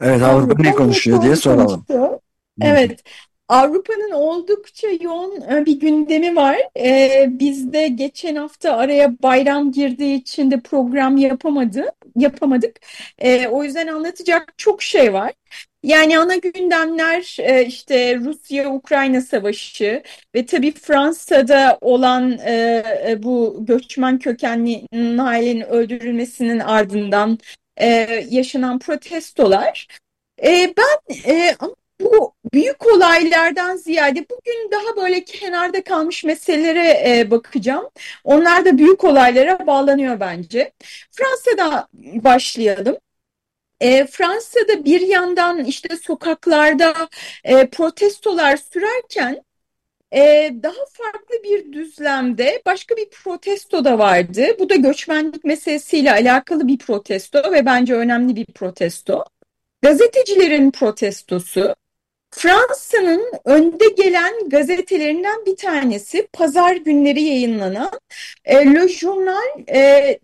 Evet, Avrupa ne konuşuyor diye soralım. Evet, Avrupa'nın oldukça yoğun e, bir gündemi var. Ee, biz de geçen hafta araya bayram girdiği için de program yapamadı, yapamadık. Ee, o yüzden anlatacak çok şey var. Yani ana gündemler e, işte Rusya-Ukrayna savaşı ve tabii Fransa'da olan e, e, bu göçmen kökenli Nail'in öldürülmesinin ardından yaşanan protestolar. Ben bu büyük olaylardan ziyade bugün daha böyle kenarda kalmış meselelere bakacağım. Onlar da büyük olaylara bağlanıyor bence. Fransa'da başlayalım. E, Fransa'da bir yandan işte sokaklarda e, protestolar sürerken e, daha farklı bir düzlemde başka bir protesto da vardı. Bu da göçmenlik meselesiyle alakalı bir protesto ve bence önemli bir protesto. Gazetecilerin protestosu. Fransa'nın önde gelen gazetelerinden bir tanesi pazar günleri yayınlanan e, Le Journal e,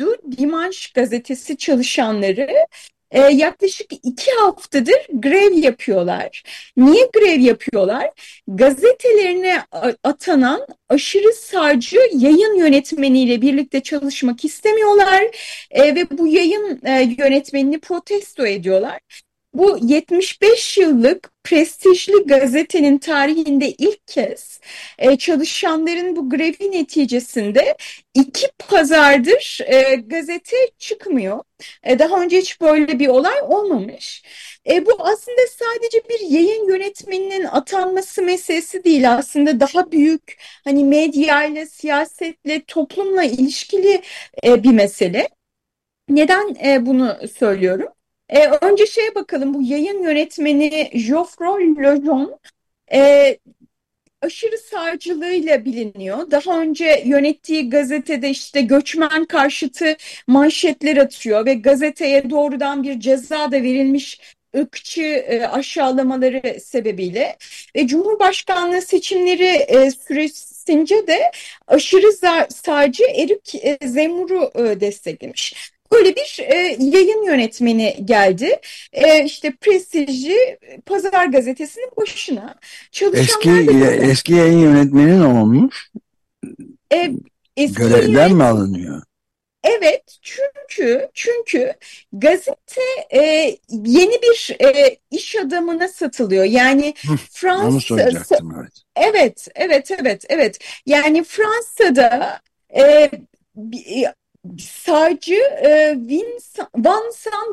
du Dimanche gazetesi çalışanları e, yaklaşık iki haftadır grev yapıyorlar. Niye grev yapıyorlar? Gazetelerine atanan aşırı sağcı yayın yönetmeniyle birlikte çalışmak istemiyorlar e, ve bu yayın e, yönetmenini protesto ediyorlar. Bu 75 yıllık prestijli gazetenin tarihinde ilk kez e, çalışanların bu grevi neticesinde iki pazardır e, gazete çıkmıyor. E, daha önce hiç böyle bir olay olmamış. E, bu aslında sadece bir yayın yönetmeninin atanması meselesi değil aslında daha büyük hani medyayla, siyasetle, toplumla ilişkili e, bir mesele. Neden e, bunu söylüyorum? E, önce şeye bakalım bu yayın yönetmeni Geoffroy Lejeune e, aşırı sağcılığıyla biliniyor. Daha önce yönettiği gazetede işte göçmen karşıtı manşetler atıyor ve gazeteye doğrudan bir ceza da verilmiş ırkçı e, aşağılamaları sebebiyle ve Cumhurbaşkanlığı seçimleri e, süresince de aşırı sağcı Erik e, Zemur'u e, desteklemiş. Böyle bir e, yayın yönetmeni geldi. E, işte prestijli Pazar Gazetesi'nin başına. Eski, da, eski yayın yönetmeni ne olmuş? E, eski Görevden yönet... mi alınıyor? Evet çünkü çünkü gazete e, yeni bir e, iş adamına satılıyor. Yani Fransa evet. Evet evet evet evet. Yani Fransa'da e, sağcı e, Vincent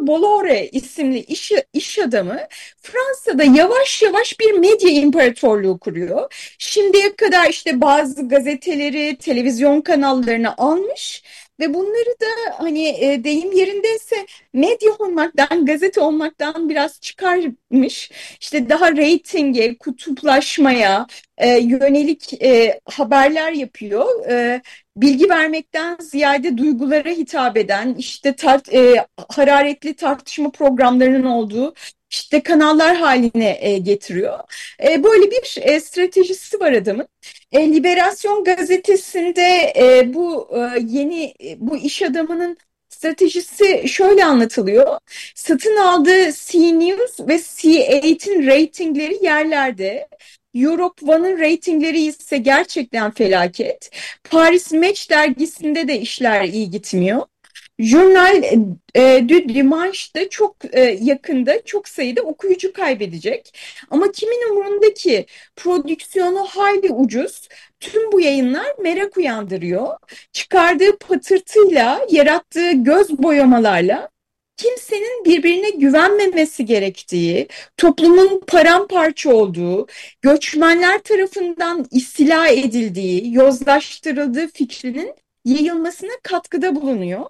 Bolloré isimli iş, iş adamı Fransa'da yavaş yavaş bir medya imparatorluğu kuruyor. Şimdiye kadar işte bazı gazeteleri, televizyon kanallarını almış ve bunları da hani e, deyim yerindeyse medya olmaktan, gazete olmaktan biraz çıkarmış. İşte daha reytinge, kutuplaşmaya e, yönelik e, haberler yapıyor. E, bilgi vermekten ziyade duygulara hitap eden, işte tart, e, hararetli tartışma programlarının olduğu işte kanallar haline e, getiriyor. E, böyle bir e, stratejisi var adamın. E, Liberasyon gazetesinde e, bu e, yeni e, bu iş adamının stratejisi şöyle anlatılıyor. Satın aldığı C News ve C8'in reytingleri yerlerde. Europe One'ın reytingleri ise gerçekten felaket. Paris Match dergisinde de işler iyi gitmiyor. Journal e, du Dimanche'da çok e, yakında çok sayıda okuyucu kaybedecek. Ama kimin umurunda ki prodüksiyonu hayli ucuz. Tüm bu yayınlar merak uyandırıyor. Çıkardığı patırtıyla, yarattığı göz boyamalarla kimsenin birbirine güvenmemesi gerektiği, toplumun paramparça olduğu, göçmenler tarafından istila edildiği, yozlaştırıldığı fikrinin yayılmasına katkıda bulunuyor.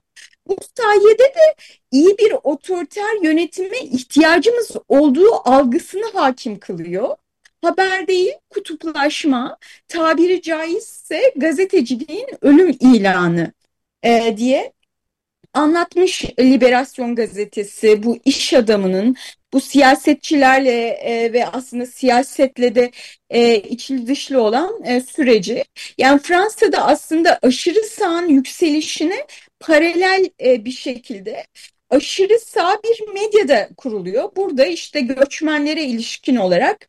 Bu sayede de iyi bir otoriter yönetime ihtiyacımız olduğu algısını hakim kılıyor. Haber değil kutuplaşma, tabiri caizse gazeteciliğin ölüm ilanı e, diye anlatmış Liberasyon gazetesi bu iş adamının bu siyasetçilerle e, ve aslında siyasetle de e, içli dışlı olan e, süreci. Yani Fransa'da aslında aşırı sağın yükselişine paralel e, bir şekilde aşırı sağ bir medyada kuruluyor. Burada işte göçmenlere ilişkin olarak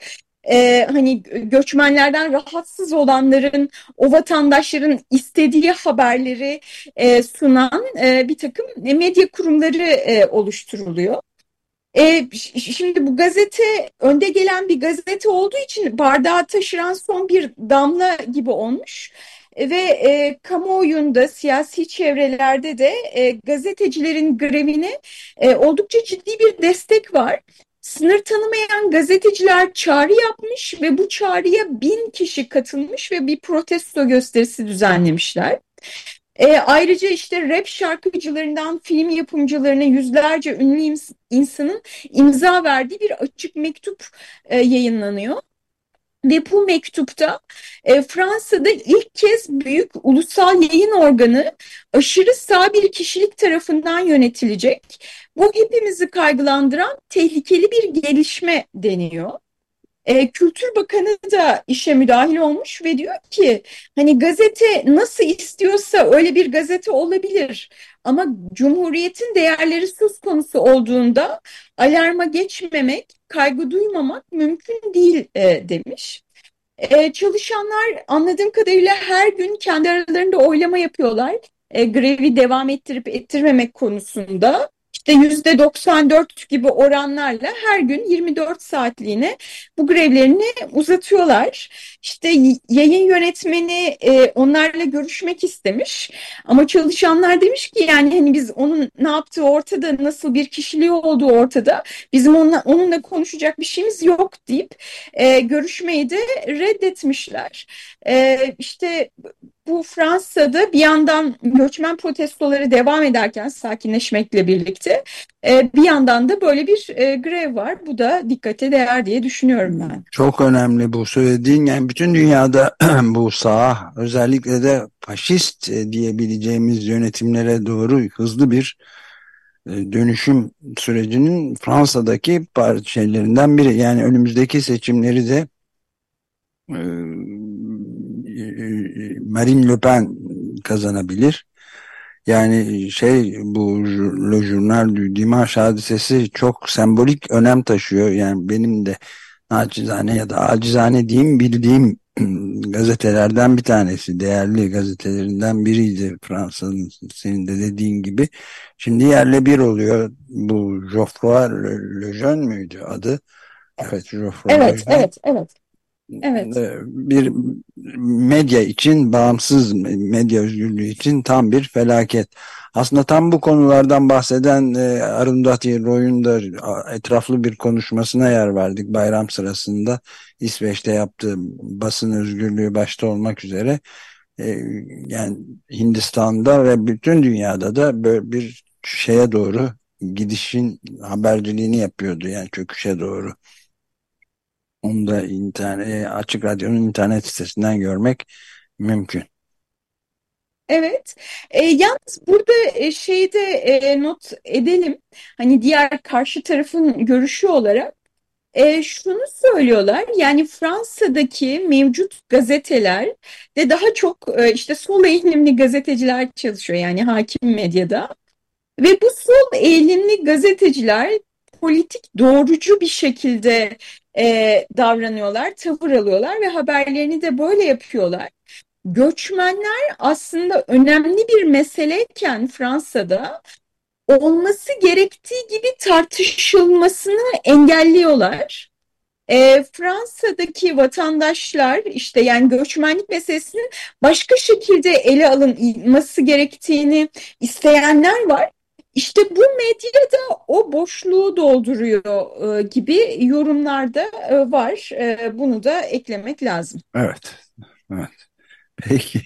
e, hani göçmenlerden rahatsız olanların, o vatandaşların istediği haberleri e, sunan e, bir takım medya kurumları e, oluşturuluyor. E, şimdi bu gazete önde gelen bir gazete olduğu için bardağı taşıran son bir damla gibi olmuş ve e, kamuoyunda, siyasi çevrelerde de e, gazetecilerin grevine e, oldukça ciddi bir destek var. Sınır tanımayan gazeteciler çağrı yapmış ve bu çağrıya bin kişi katılmış ve bir protesto gösterisi düzenlemişler. E, ayrıca işte rap şarkıcılarından film yapımcılarına yüzlerce ünlü insanın imza verdiği bir açık mektup e, yayınlanıyor. Ve bu mektupta e, Fransa'da ilk kez büyük ulusal yayın organı aşırı sağ bir kişilik tarafından yönetilecek. Bu hepimizi kaygılandıran tehlikeli bir gelişme deniyor. E, Kültür Bakanı da işe müdahil olmuş ve diyor ki hani gazete nasıl istiyorsa öyle bir gazete olabilir. Ama Cumhuriyet'in değerleri söz konusu olduğunda alarma geçmemek, kaygı duymamak mümkün değil e, demiş. E, çalışanlar anladığım kadarıyla her gün kendi aralarında oylama yapıyorlar. E, grevi devam ettirip ettirmemek konusunda işte yüzde 94 gibi oranlarla her gün 24 saatliğine bu grevlerini uzatıyorlar. İşte yayın yönetmeni e, onlarla görüşmek istemiş ama çalışanlar demiş ki yani hani biz onun ne yaptığı ortada, nasıl bir kişiliği olduğu ortada. Bizim onunla, onunla konuşacak bir şeyimiz yok deyip e, görüşmeyi de reddetmişler. E, işte bu Fransa'da bir yandan göçmen protestoları devam ederken sakinleşmekle birlikte e, bir yandan da böyle bir e, grev var. Bu da dikkate değer diye düşünüyorum ben. Çok önemli bu söylediğin. Yani bütün dünyada bu sağ özellikle de faşist e, diyebileceğimiz yönetimlere doğru hızlı bir dönüşüm sürecinin Fransa'daki şeylerinden biri. Yani önümüzdeki seçimleri de Marine Le Pen kazanabilir. Yani şey bu Le Journal du Dimanche hadisesi çok sembolik önem taşıyor. Yani benim de nacizane ya da acizane diyeyim bildiğim gazetelerden bir tanesi. Değerli gazetelerinden biriydi Fransa'nın senin de dediğin gibi. Şimdi yerle bir oluyor. Bu Geoffroy Lejeune müydü adı? Evet Geoffroy Evet, Lejeune. evet, evet. Evet. Bir medya için, bağımsız medya özgürlüğü için tam bir felaket. Aslında tam bu konulardan bahseden e, Arundhati Roy'un da etraflı bir konuşmasına yer verdik bayram sırasında. İsveç'te yaptığı basın özgürlüğü başta olmak üzere. E, yani Hindistan'da ve bütün dünyada da böyle bir şeye doğru gidişin haberciliğini yapıyordu yani çöküşe doğru. Onu da internet, e, Açık Radyo'nun internet sitesinden görmek mümkün. Evet. E, yalnız burada e, şeyde e, not edelim. Hani diğer karşı tarafın görüşü olarak e, şunu söylüyorlar. Yani Fransa'daki mevcut gazeteler de daha çok e, işte sol eğilimli gazeteciler çalışıyor. Yani hakim medyada. Ve bu sol eğilimli gazeteciler politik doğrucu bir şekilde e, davranıyorlar, tavır alıyorlar ve haberlerini de böyle yapıyorlar. Göçmenler aslında önemli bir meseleyken Fransa'da olması gerektiği gibi tartışılmasını engelliyorlar. E, Fransa'daki vatandaşlar işte yani göçmenlik meselesinin başka şekilde ele alınması gerektiğini isteyenler var. İşte bu medyada o boşluğu dolduruyor e, gibi yorumlarda e, var. E, bunu da eklemek lazım. Evet. Evet. Peki.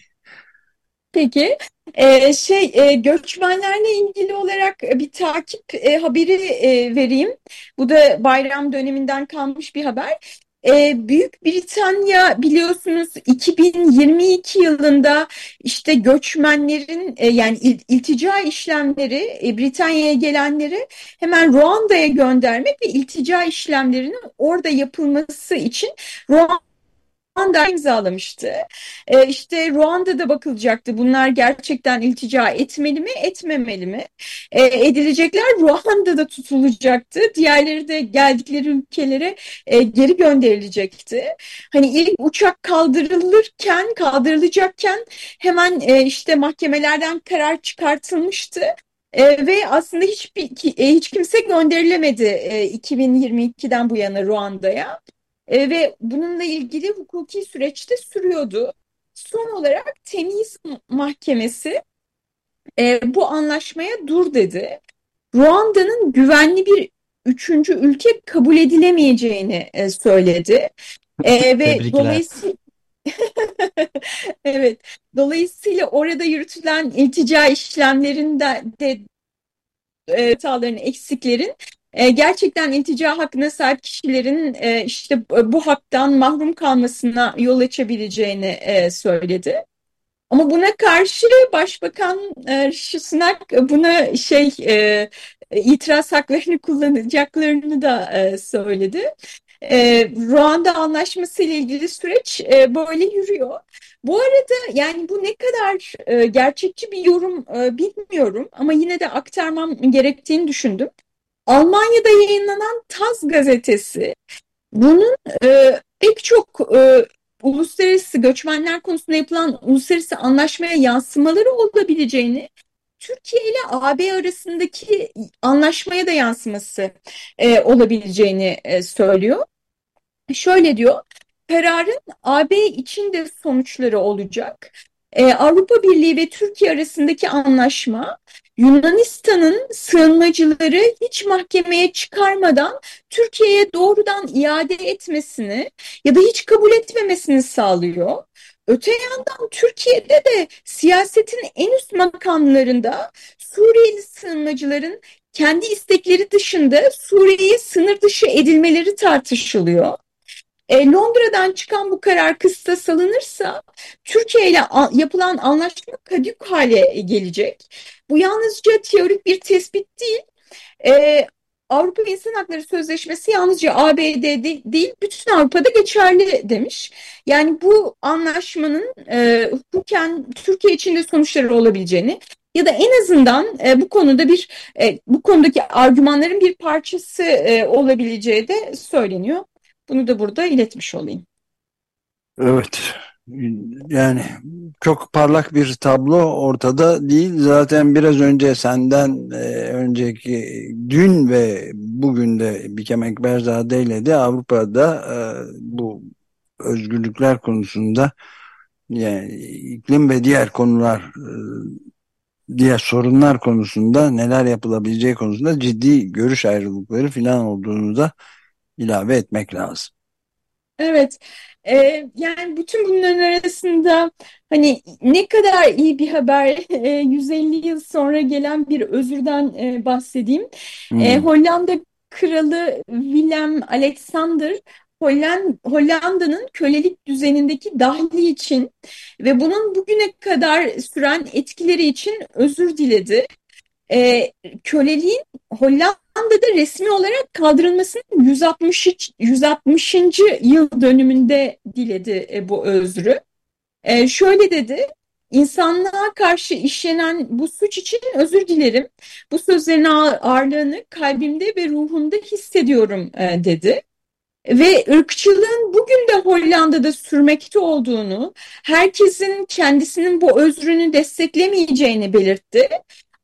Peki ee, şey e, göçmenlerle ilgili olarak bir takip e, haberi e, vereyim. Bu da bayram döneminden kalmış bir haber. E, Büyük Britanya biliyorsunuz 2022 yılında işte göçmenlerin e, yani il, iltica işlemleri e, Britanya'ya gelenleri hemen Ruanda'ya göndermek ve iltica işlemlerinin orada yapılması için Ruanda Ruanda imzalamıştı. E, işte Ruanda'da bakılacaktı. Bunlar gerçekten iltica etmeli mi, etmemeli mi? E, edilecekler Ruanda'da tutulacaktı. Diğerleri de geldikleri ülkelere e, geri gönderilecekti. Hani ilk uçak kaldırılırken, kaldırılacakken hemen e, işte mahkemelerden karar çıkartılmıştı. E, ve aslında hiçbir e, hiç kimse gönderilemedi e, 2022'den bu yana Ruanda'ya. E, ve bununla ilgili hukuki süreçte sürüyordu. Son olarak Temiz Mahkemesi e, bu anlaşmaya dur dedi. Ruanda'nın güvenli bir üçüncü ülke kabul edilemeyeceğini e, söyledi. E, ve dolayısıyla evet, dolayısıyla orada yürütülen iltica işlemlerinde de e, hataların, eksiklerin e, gerçekten iltica hakkına sahip kişilerin e, işte bu haktan mahrum kalmasına yol açabileceğini e, söyledi. Ama buna karşı Başbakan Rishi Sunak buna şey itiraz haklarını kullanacaklarını da söyledi. Ruanda Anlaşması ile ilgili süreç böyle yürüyor. Bu arada yani bu ne kadar gerçekçi bir yorum bilmiyorum ama yine de aktarmam gerektiğini düşündüm. Almanya'da yayınlanan Taz gazetesi bunun e, pek çok e, uluslararası göçmenler konusunda yapılan uluslararası anlaşmaya yansımaları olabileceğini Türkiye ile AB arasındaki anlaşmaya da yansıması e, olabileceğini e, söylüyor. Şöyle diyor, kararın AB için de sonuçları olacak. Ee, Avrupa Birliği ve Türkiye arasındaki anlaşma Yunanistan'ın sığınmacıları hiç mahkemeye çıkarmadan Türkiye'ye doğrudan iade etmesini ya da hiç kabul etmemesini sağlıyor. Öte yandan Türkiye'de de siyasetin en üst makamlarında Suriyeli sığınmacıların kendi istekleri dışında Suriye'ye sınır dışı edilmeleri tartışılıyor. E, Londra'dan çıkan bu karar kıstas alınırsa Türkiye ile yapılan anlaşma kadük hale gelecek. Bu yalnızca teorik bir tespit değil. E, Avrupa İnsan Hakları Sözleşmesi yalnızca ABD'de değil, bütün Avrupa'da geçerli demiş. Yani bu anlaşmanın e, hukuken Türkiye için de sonuçları olabileceğini ya da en azından e, bu konuda bir e, bu konudaki argümanların bir parçası e, olabileceği de söyleniyor. Bunu da burada iletmiş olayım. Evet. Yani çok parlak bir tablo ortada değil. Zaten biraz önce senden e, önceki dün ve bugün de Bikem Ekberzade ile de Avrupa'da e, bu özgürlükler konusunda yani iklim ve diğer konular e, diğer sorunlar konusunda neler yapılabileceği konusunda ciddi görüş ayrılıkları falan olduğunu da ilave etmek lazım. Evet, e, yani bütün bunların arasında hani ne kadar iyi bir haber e, 150 yıl sonra gelen bir özürden e, bahsedeyim. Hmm. E, Hollanda Kralı Willem Alexander Hollanda'nın kölelik düzenindeki dahli için ve bunun bugüne kadar süren etkileri için özür diledi. E, köleliğin Hollanda Hollanda'da resmi olarak kaldırılmasının 160. 160. yıl dönümünde diledi bu özrü. E, şöyle dedi, insanlığa karşı işlenen bu suç için özür dilerim. Bu sözlerin ağırlığını kalbimde ve ruhumda hissediyorum e, dedi. ve ırkçılığın bugün de Hollanda'da sürmekte olduğunu, herkesin kendisinin bu özrünü desteklemeyeceğini belirtti.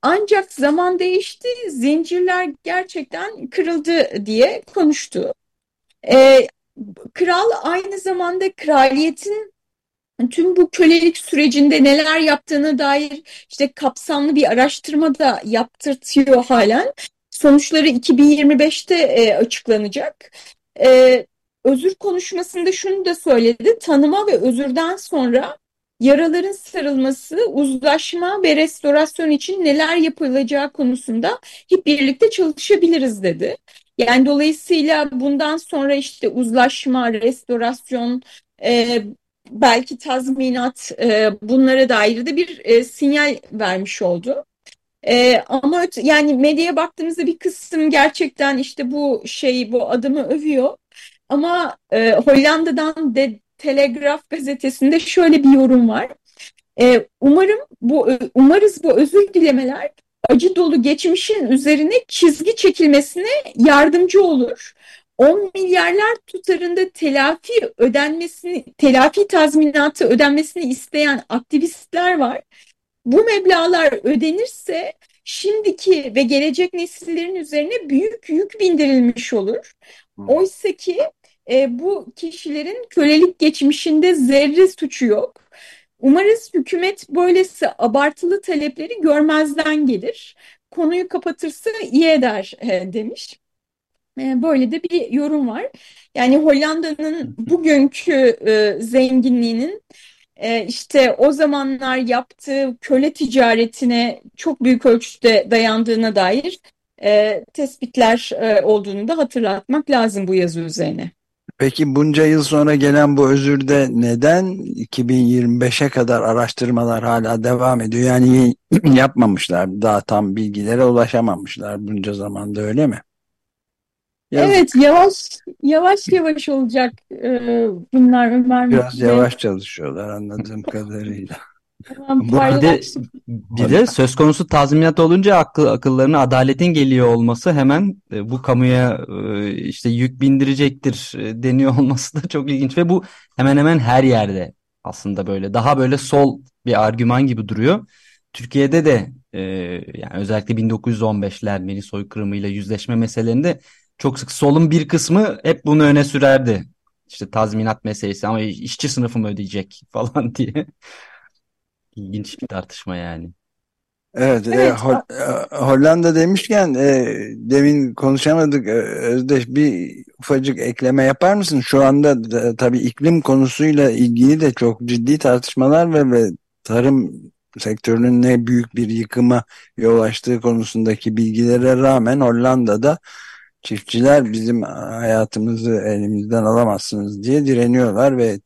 Ancak zaman değişti, zincirler gerçekten kırıldı diye konuştu. Ee, kral aynı zamanda kraliyetin tüm bu kölelik sürecinde neler yaptığına dair işte kapsamlı bir araştırma da yaptırtıyor halen. Sonuçları 2025'te e, açıklanacak. E, özür konuşmasında şunu da söyledi. Tanıma ve özürden sonra yaraların sarılması, uzlaşma ve restorasyon için neler yapılacağı konusunda hep birlikte çalışabiliriz dedi. Yani dolayısıyla bundan sonra işte uzlaşma, restorasyon, e, belki tazminat e, bunlara dair de bir e, sinyal vermiş oldu. E, ama yani medyaya baktığımızda bir kısım gerçekten işte bu şeyi bu adımı övüyor. Ama e, Hollanda'dan de Telegraf gazetesinde şöyle bir yorum var. E, umarım bu umarız bu özür dilemeler acı dolu geçmişin üzerine çizgi çekilmesine yardımcı olur. 10 milyarlar tutarında telafi ödenmesini, telafi tazminatı ödenmesini isteyen aktivistler var. Bu meblağlar ödenirse şimdiki ve gelecek nesillerin üzerine büyük yük bindirilmiş olur. Oysa ki e, bu kişilerin kölelik geçmişinde zerre suçu yok. Umarız hükümet böylesi abartılı talepleri görmezden gelir. Konuyu kapatırsa iyi eder e, demiş. E, böyle de bir yorum var. Yani Hollanda'nın bugünkü e, zenginliğinin e, işte o zamanlar yaptığı köle ticaretine çok büyük ölçüde dayandığına dair e, tespitler e, olduğunu da hatırlatmak lazım bu yazı üzerine. Peki bunca yıl sonra gelen bu özürde neden 2025'e kadar araştırmalar hala devam ediyor? Yani yapmamışlar, daha tam bilgilere ulaşamamışlar bunca zamanda öyle mi? Yaz... Evet yavaş yavaş yavaş olacak e, bunlar Ömer Biraz yavaş çalışıyorlar anladığım kadarıyla. bir de, bir de söz konusu tazminat olunca akıl, akıllarına adaletin geliyor olması hemen e, bu kamuya e, işte yük bindirecektir e, deniyor olması da çok ilginç ve bu hemen hemen her yerde aslında böyle daha böyle sol bir argüman gibi duruyor. Türkiye'de de e, yani özellikle 1915'ler Ermeni soykırımıyla yüzleşme meselelerinde çok sık solun bir kısmı hep bunu öne sürerdi. İşte tazminat meselesi ama işçi sınıfı mı ödeyecek falan diye. İlginç bir tartışma yani. Evet, e, evet. E, Hol Hollanda demişken e, demin konuşamadık e, Özdeş bir ufacık ekleme yapar mısın? Şu anda da, tabii iklim konusuyla ilgili de çok ciddi tartışmalar ve, ve tarım sektörünün ne büyük bir yıkıma yol açtığı konusundaki bilgilere rağmen Hollanda'da çiftçiler bizim hayatımızı elimizden alamazsınız diye direniyorlar ve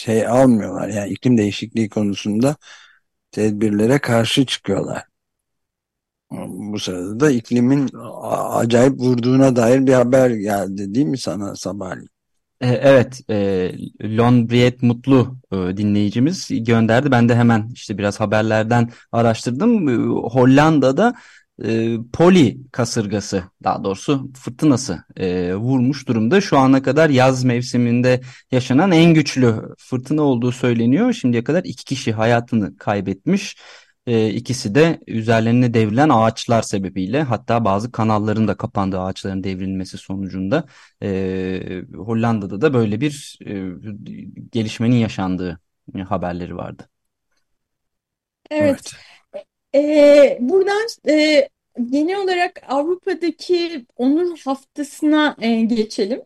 şey almıyorlar. Yani iklim değişikliği konusunda tedbirlere karşı çıkıyorlar. Bu sırada da iklimin acayip vurduğuna dair bir haber geldi değil mi sana sabahleyin? E, evet, e, Lon Briet Mutlu e, dinleyicimiz gönderdi. Ben de hemen işte biraz haberlerden araştırdım. E, Hollanda'da e, poli kasırgası daha doğrusu fırtınası e, vurmuş durumda. Şu ana kadar yaz mevsiminde yaşanan en güçlü fırtına olduğu söyleniyor. Şimdiye kadar iki kişi hayatını kaybetmiş. E, ikisi de üzerlerine devrilen ağaçlar sebebiyle hatta bazı kanalların da kapandığı ağaçların devrilmesi sonucunda e, Hollanda'da da böyle bir e, gelişmenin yaşandığı haberleri vardı. Evet. evet. E, buradan e, genel olarak Avrupa'daki onur haftasına e, geçelim.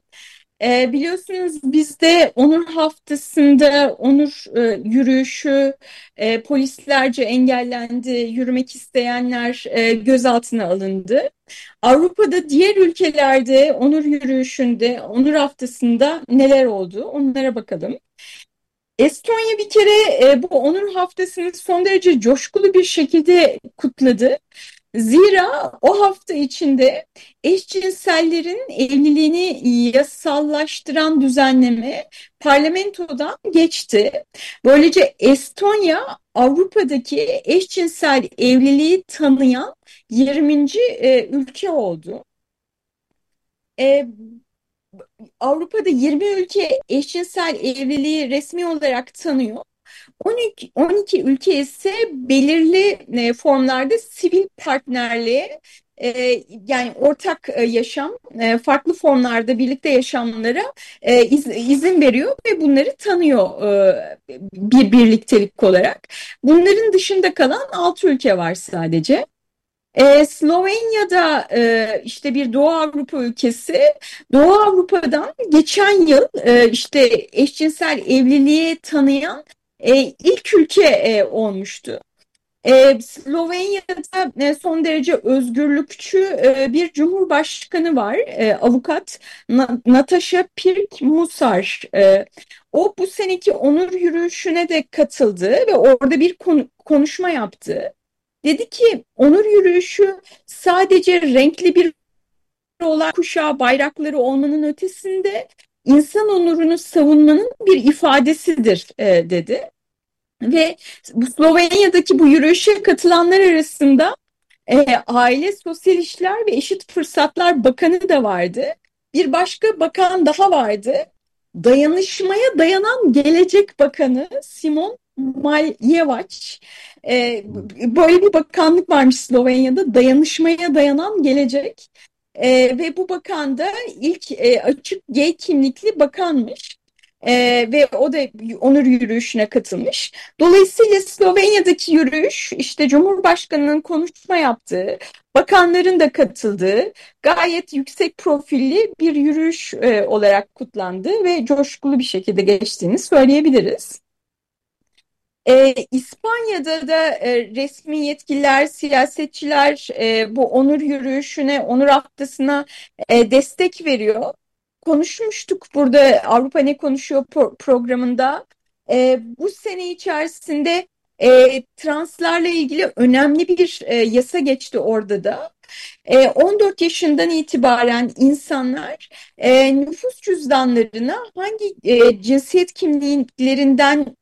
E, biliyorsunuz bizde onur haftasında onur e, yürüyüşü e, polislerce engellendi, yürümek isteyenler e, gözaltına alındı. Avrupa'da diğer ülkelerde onur yürüyüşünde, onur haftasında neler oldu onlara bakalım. Estonya bir kere e, bu onur haftasını son derece coşkulu bir şekilde kutladı. Zira o hafta içinde eşcinsellerin evliliğini yasallaştıran düzenleme parlamentodan geçti. Böylece Estonya Avrupa'daki eşcinsel evliliği tanıyan 20. E, ülke oldu. E, Avrupa'da 20 ülke eşcinsel evliliği resmi olarak tanıyor. 12, 12 ülke ise belirli e, formlarda sivil partnerliğe e, yani ortak e, yaşam e, farklı formlarda birlikte yaşamlara e, iz, izin veriyor ve bunları tanıyor e, bir birliktelik olarak. Bunların dışında kalan 6 ülke var sadece. E, Slovenya'da e, işte bir Doğu Avrupa ülkesi Doğu Avrupa'dan geçen yıl e, işte eşcinsel evliliği tanıyan e, ilk ülke e, olmuştu. E, Slovenya'da e, son derece özgürlükçü e, bir cumhurbaşkanı var, e, avukat Na Natasha Pirk-Musar. E, o bu seneki onur yürüyüşüne de katıldı ve orada bir kon konuşma yaptı. Dedi ki onur yürüyüşü sadece renkli bir olay kuşağı bayrakları olmanın ötesinde insan onurunu savunmanın bir ifadesidir e, dedi. Ve Slovenya'daki bu yürüyüşe katılanlar arasında e, Aile, Sosyal İşler ve Eşit Fırsatlar Bakanı da vardı. Bir başka bakan daha vardı. Dayanışmaya Dayanan Gelecek Bakanı Simon Maljevac. E, böyle bir bakanlık varmış Slovenya'da. Dayanışmaya Dayanan Gelecek. E, ve bu bakan da ilk e, açık gay kimlikli bakanmış. Ee, ve o da onur yürüyüşüne katılmış. Dolayısıyla Slovenya'daki yürüyüş işte Cumhurbaşkanı'nın konuşma yaptığı, bakanların da katıldığı gayet yüksek profilli bir yürüyüş e, olarak kutlandı ve coşkulu bir şekilde geçtiğini söyleyebiliriz. E, İspanya'da da e, resmi yetkililer, siyasetçiler e, bu onur yürüyüşüne, onur haftasına e, destek veriyor konuşmuştuk burada Avrupa Ne Konuşuyor programında. E, bu sene içerisinde e, translarla ilgili önemli bir e, yasa geçti orada da. E, 14 yaşından itibaren insanlar e, nüfus cüzdanlarına hangi e, cinsiyet kimliklerinden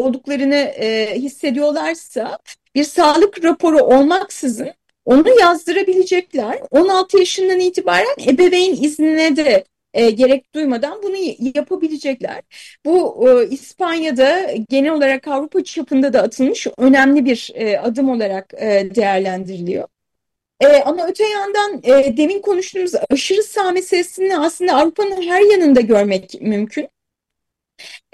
olduklarını e, hissediyorlarsa bir sağlık raporu olmaksızın onu yazdırabilecekler. 16 yaşından itibaren ebeveyn iznine de e, gerek duymadan bunu yapabilecekler. Bu e, İspanya'da genel olarak Avrupa çapında da atılmış önemli bir e, adım olarak e, değerlendiriliyor. E, ama öte yandan e, demin konuştuğumuz aşırı sağ meselesini aslında Avrupa'nın her yanında görmek mümkün.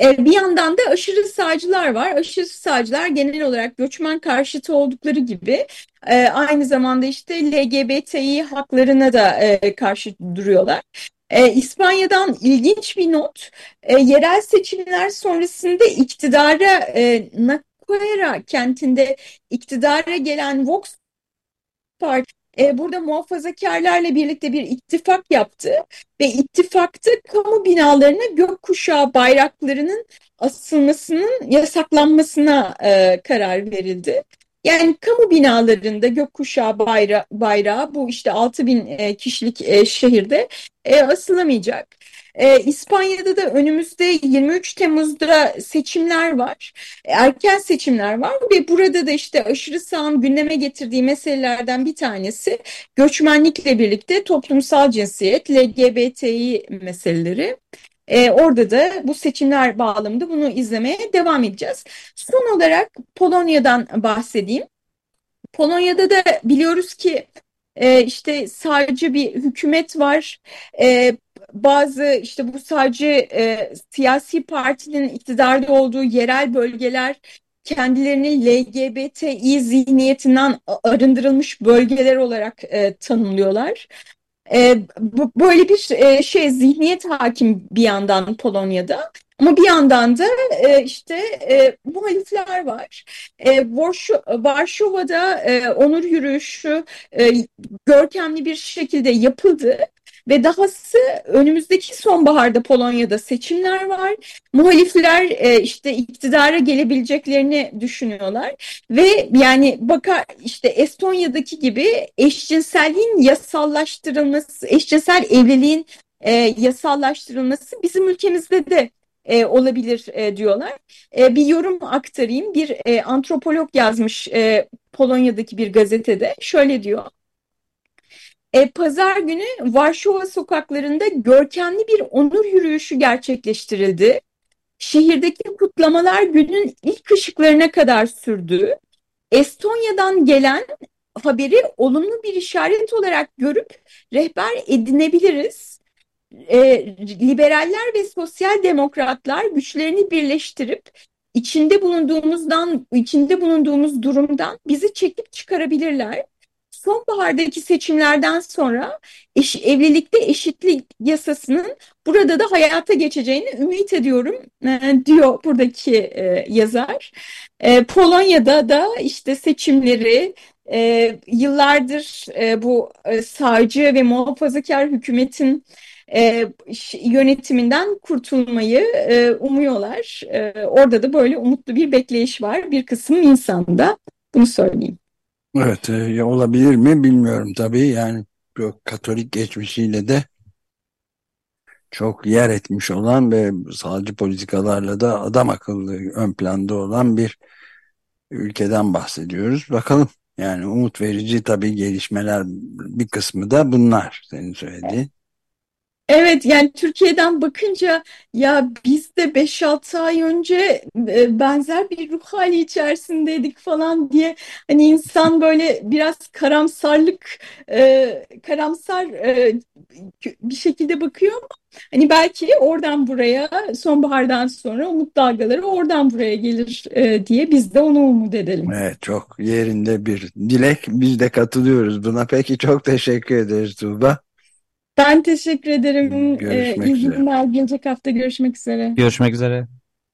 E, bir yandan da aşırı sağcılar var. Aşırı sağcılar genel olarak göçmen karşıtı oldukları gibi e, aynı zamanda işte LGBTİ haklarına da e, karşı duruyorlar. İspanya'dan ilginç bir not. Yerel seçimler sonrasında iktidara e, Nacuera kentinde iktidara gelen Vox Parti e, burada muhafazakarlarla birlikte bir ittifak yaptı ve ittifakta kamu binalarına gökkuşağı bayraklarının asılmasının yasaklanmasına e, karar verildi. Yani kamu binalarında gökkuşağı bayra bayrağı bu işte 6 bin e, kişilik e, şehirde e, asılamayacak. E, İspanya'da da önümüzde 23 Temmuz'da seçimler var. Erken seçimler var ve burada da işte aşırı sağın gündeme getirdiği meselelerden bir tanesi göçmenlikle birlikte toplumsal cinsiyet, LGBTİ meseleleri. E, orada da bu seçimler bağlamında bunu izlemeye devam edeceğiz. Son olarak Polonya'dan bahsedeyim. Polonya'da da biliyoruz ki e, işte sadece bir hükümet var. E, bazı işte bu sadece e, siyasi partinin iktidarda olduğu yerel bölgeler kendilerini LGBTİ zihniyetinden arındırılmış bölgeler olarak e, tanımlıyorlar. E, bu, böyle bir e, şey zihniyet hakim bir yandan Polonya'da. Ama bir yandan da e, işte e, muhalifler var. E, Varşova'da e, onur yürüyüşü e, görkemli bir şekilde yapıldı. Ve dahası önümüzdeki sonbaharda Polonya'da seçimler var. Muhalifler e, işte iktidara gelebileceklerini düşünüyorlar. Ve yani bakar işte Estonya'daki gibi eşcinselliğin yasallaştırılması, eşcinsel evliliğin e, yasallaştırılması bizim ülkemizde de e, olabilir e, diyorlar. E, bir yorum aktarayım. Bir e, antropolog yazmış e, Polonya'daki bir gazetede. Şöyle diyor. E, pazar günü Varşova sokaklarında görkemli bir onur yürüyüşü gerçekleştirildi. Şehirdeki kutlamalar günün ilk ışıklarına kadar sürdü. Estonya'dan gelen haberi olumlu bir işaret olarak görüp rehber edinebiliriz. E, liberaller ve sosyal demokratlar güçlerini birleştirip içinde bulunduğumuzdan içinde bulunduğumuz durumdan bizi çekip çıkarabilirler. Sonbahardaki seçimlerden sonra eş, evlilikte eşitlik yasasının burada da hayata geçeceğini ümit ediyorum e, diyor buradaki e, yazar. E, Polonya'da da işte seçimleri e, yıllardır e, bu e, sağcı ve muhafazakar hükümetin e, yönetiminden kurtulmayı e, umuyorlar. E, orada da böyle umutlu bir bekleyiş var bir kısım insanda. Bunu söyleyeyim. Evet e, olabilir mi bilmiyorum tabii yani çok Katolik geçmişiyle de çok yer etmiş olan ve sağcı politikalarla da adam akıllı ön planda olan bir ülkeden bahsediyoruz. Bakalım yani umut verici tabii gelişmeler bir kısmı da bunlar senin söylediğin. Evet yani Türkiye'den bakınca ya biz de 5-6 ay önce e, benzer bir ruh hali içerisindeydik falan diye hani insan böyle biraz karamsarlık e, karamsar e, bir şekilde bakıyor ama hani belki oradan buraya sonbahardan sonra umut dalgaları oradan buraya gelir diye biz de onu umut edelim. Evet çok yerinde bir dilek biz de katılıyoruz buna peki çok teşekkür ederiz Tuğba. Ben teşekkür ederim. Görüşmek ee, üzere. Gelecek hafta görüşmek üzere. Görüşmek üzere.